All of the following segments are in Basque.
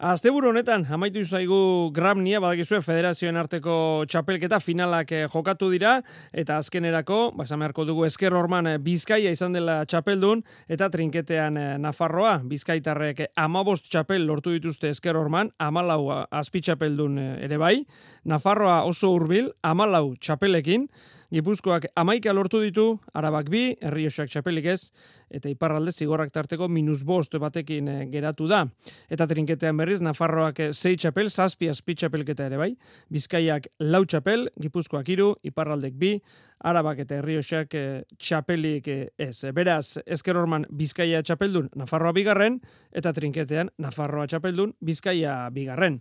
Asteburu honetan, amaitu zaigu Gramnia, badakizue federazioen arteko txapelketa finalak eh, jokatu dira, eta azkenerako, basamearko dugu esker orman eh, Bizkaia izan dela txapeldun, eta trinketean eh, Nafarroa, Bizkaitarrek amabost txapel lortu dituzte esker orman, amalau azpi txapeldun ere bai, Nafarroa oso hurbil, amalau txapelekin, Gipuzkoak amaika lortu ditu, arabak bi, herriosak txapelik ez, eta iparralde zigorrak tarteko minus bost batekin eh, geratu da. Eta trinketean berriz, Nafarroak zei txapel, zazpi azpi txapelketa ere bai, Bizkaiak lau txapel, Gipuzkoak iru, iparraldek bi, arabak eta herriosak eh, txapelik eh, ez. Beraz, esker orman Bizkaia txapeldun, Nafarroa bigarren, eta trinketean Nafarroa txapeldun, Bizkaia bigarren.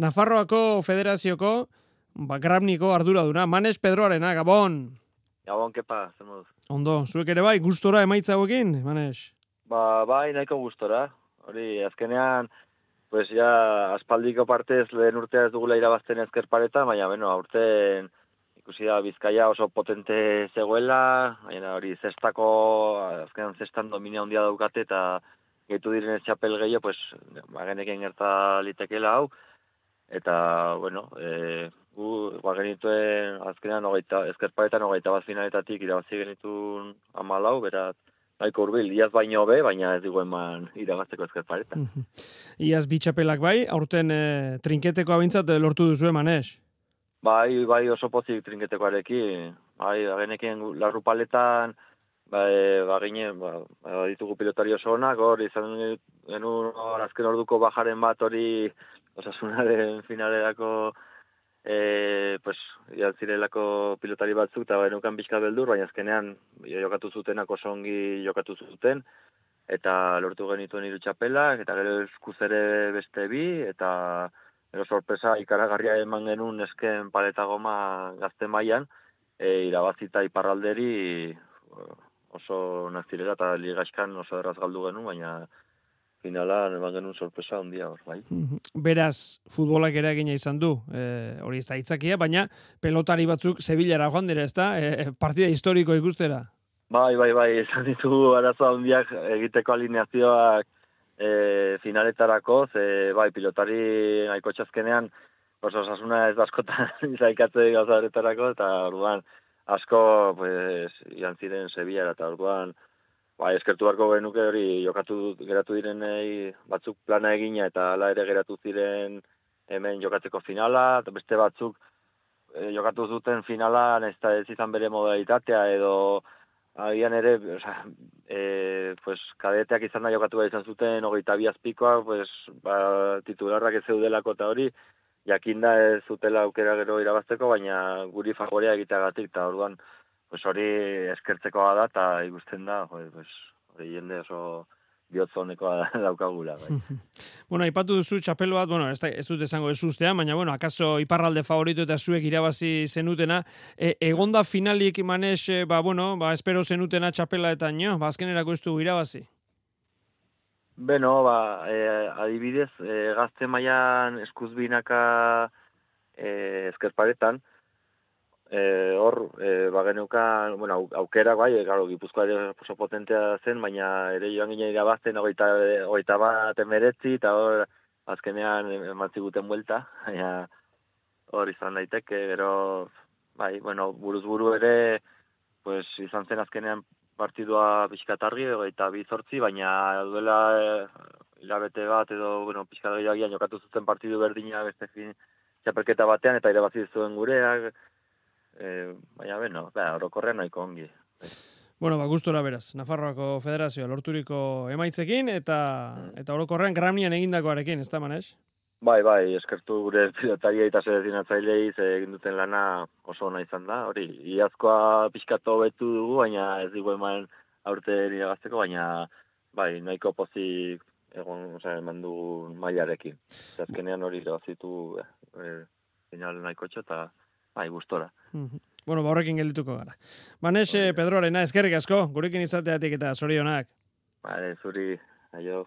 Nafarroako federazioko, Ba, grabniko ardura. Manes Pedroarena, Gabon. Gabon, kepa, zen moduz. Ondo, zuek ere bai, gustora emaitza hauekin, Manes? Ba, bai, nahiko gustora. Hori, azkenean, pues ja, aspaldiko partez lehen urtea ez dugula irabazten ezker pareta, baina, bueno, aurten ikusi da bizkaia oso potente zegoela, baina hori zestako, azkenean zestan dominia handia daukate, eta gehitu diren txapel gehiago, pues, ba, geneken gerta litekela hau, eta, bueno, e, gu, ba, genituen azkenean ogeita, ezkerparetan ogeita bat finaletatik irabazi genitun amalau, berat, nahiko urbil, iaz baino be, baina ez digu eman irabazteko ezkerparetan. iaz bitxapelak bai, aurten e, trinketeko abintzat lortu duzu eman, ez? Bai, bai oso pozik trinketekoarekin, bai, agenekin larru paletan, bai, ba, gine, ba, ba, ditugu pilotari oso honak, hor, izan genuen azken orduko bajaren bat hori osasunaren finalerako e, pues, zirelako pilotari batzuk, eta benukan pixka beldur, baina azkenean jokatu zutenak oso ongi jokatu zuten, eta lortu genituen hiru txapelak, eta gero eskuzere beste bi, eta gero sorpresa ikaragarria eman genuen esken paleta goma gazte mailan, e, irabazita iparralderi oso nazirela eta ligaxkan oso erraz galdu genuen, baina finala eman genuen sorpresa handia hor, bai. Beraz, futbolak ere egina izan du, e, hori ez da itzakia, baina pelotari batzuk Sevillara joan dira, ez da? E, partida historiko ikustera? Bai, bai, bai, esan ditugu arazo handiak egiteko alineazioak e, finaletarako, ze bai, pilotari nahiko txazkenean, oso osasuna ez askotan izaikatze gauzaretarako, eta orduan asko, pues, ian ziren Sevillara, eta orduan, Ba, eskertu barko genuke hori jokatu geratu direnei batzuk plana egina eta hala ere geratu ziren hemen jokatzeko finala, eta beste batzuk e, jokatu zuten finala, ez ez izan bere modalitatea edo agian ere, oza, e, pues, kadeteak izan da jokatu izan zuten hogeita biazpikoa, pues, ba, titularrak ez zeudelako eta hori, jakinda ez zutela aukera gero irabazteko, baina guri favorea egiteagatik, eta orduan, pues hori eskertzekoa da eta ikusten da, jo, pues hori jende oso biotzoneko daukagula. Bai. bueno, ipatu duzu txapel bat, bueno, ez, da, ez dut esango ez ustean, baina, bueno, akaso iparralde favorito eta zuek irabazi zenutena, e, egonda finalik imanez, e, ba, bueno, ba, espero zenutena txapela eta nio, ba, azkenerako ez du irabazi? Beno, ba, e, adibidez, e, gazte maian eskuzbinaka e, ezkerparetan, e, hor, e, ba bueno, aukera bai, e, garo, gipuzkoa ere oso potentea zen, baina ere joan ginen irabazten ogeita, ogeita bat emeretzi, eta hor, azkenean ematzi guten buelta, baina hor izan daiteke, gero, bai, bueno, buruz buru ere, pues, izan zen azkenean partidua pixkatargi, ogeita bizortzi, baina duela hilabete bat edo, bueno, pixkatargi jokatu zuten partidu berdina beste fin, txapelketa batean, eta irabazi zuen gureak, e, baina beno, ba, orokorrean nahiko ongi. Bueno, ba, gustora beraz, Nafarroako Federazioa lorturiko emaitzekin, eta mm. eta orokorrean gramian egindakoarekin, ez da, manes? Bai, bai, eskertu gure pilotaria eta selezionatzailei ze egin duten lana oso ona izan da. Hori, iazkoa pixkatu betu dugu, baina ez dugu eman aurte gazteko, baina bai, nahiko pozik egon, oza, eman du maiarekin. Azkenean hori irabazitu e, final nahiko eta bai, gustora. Bueno, ba horrekin geldituko gara. Banes, Pedro Arena, eskerrik asko, gurekin izateatik eta zorionak. Bale, zuri, aio.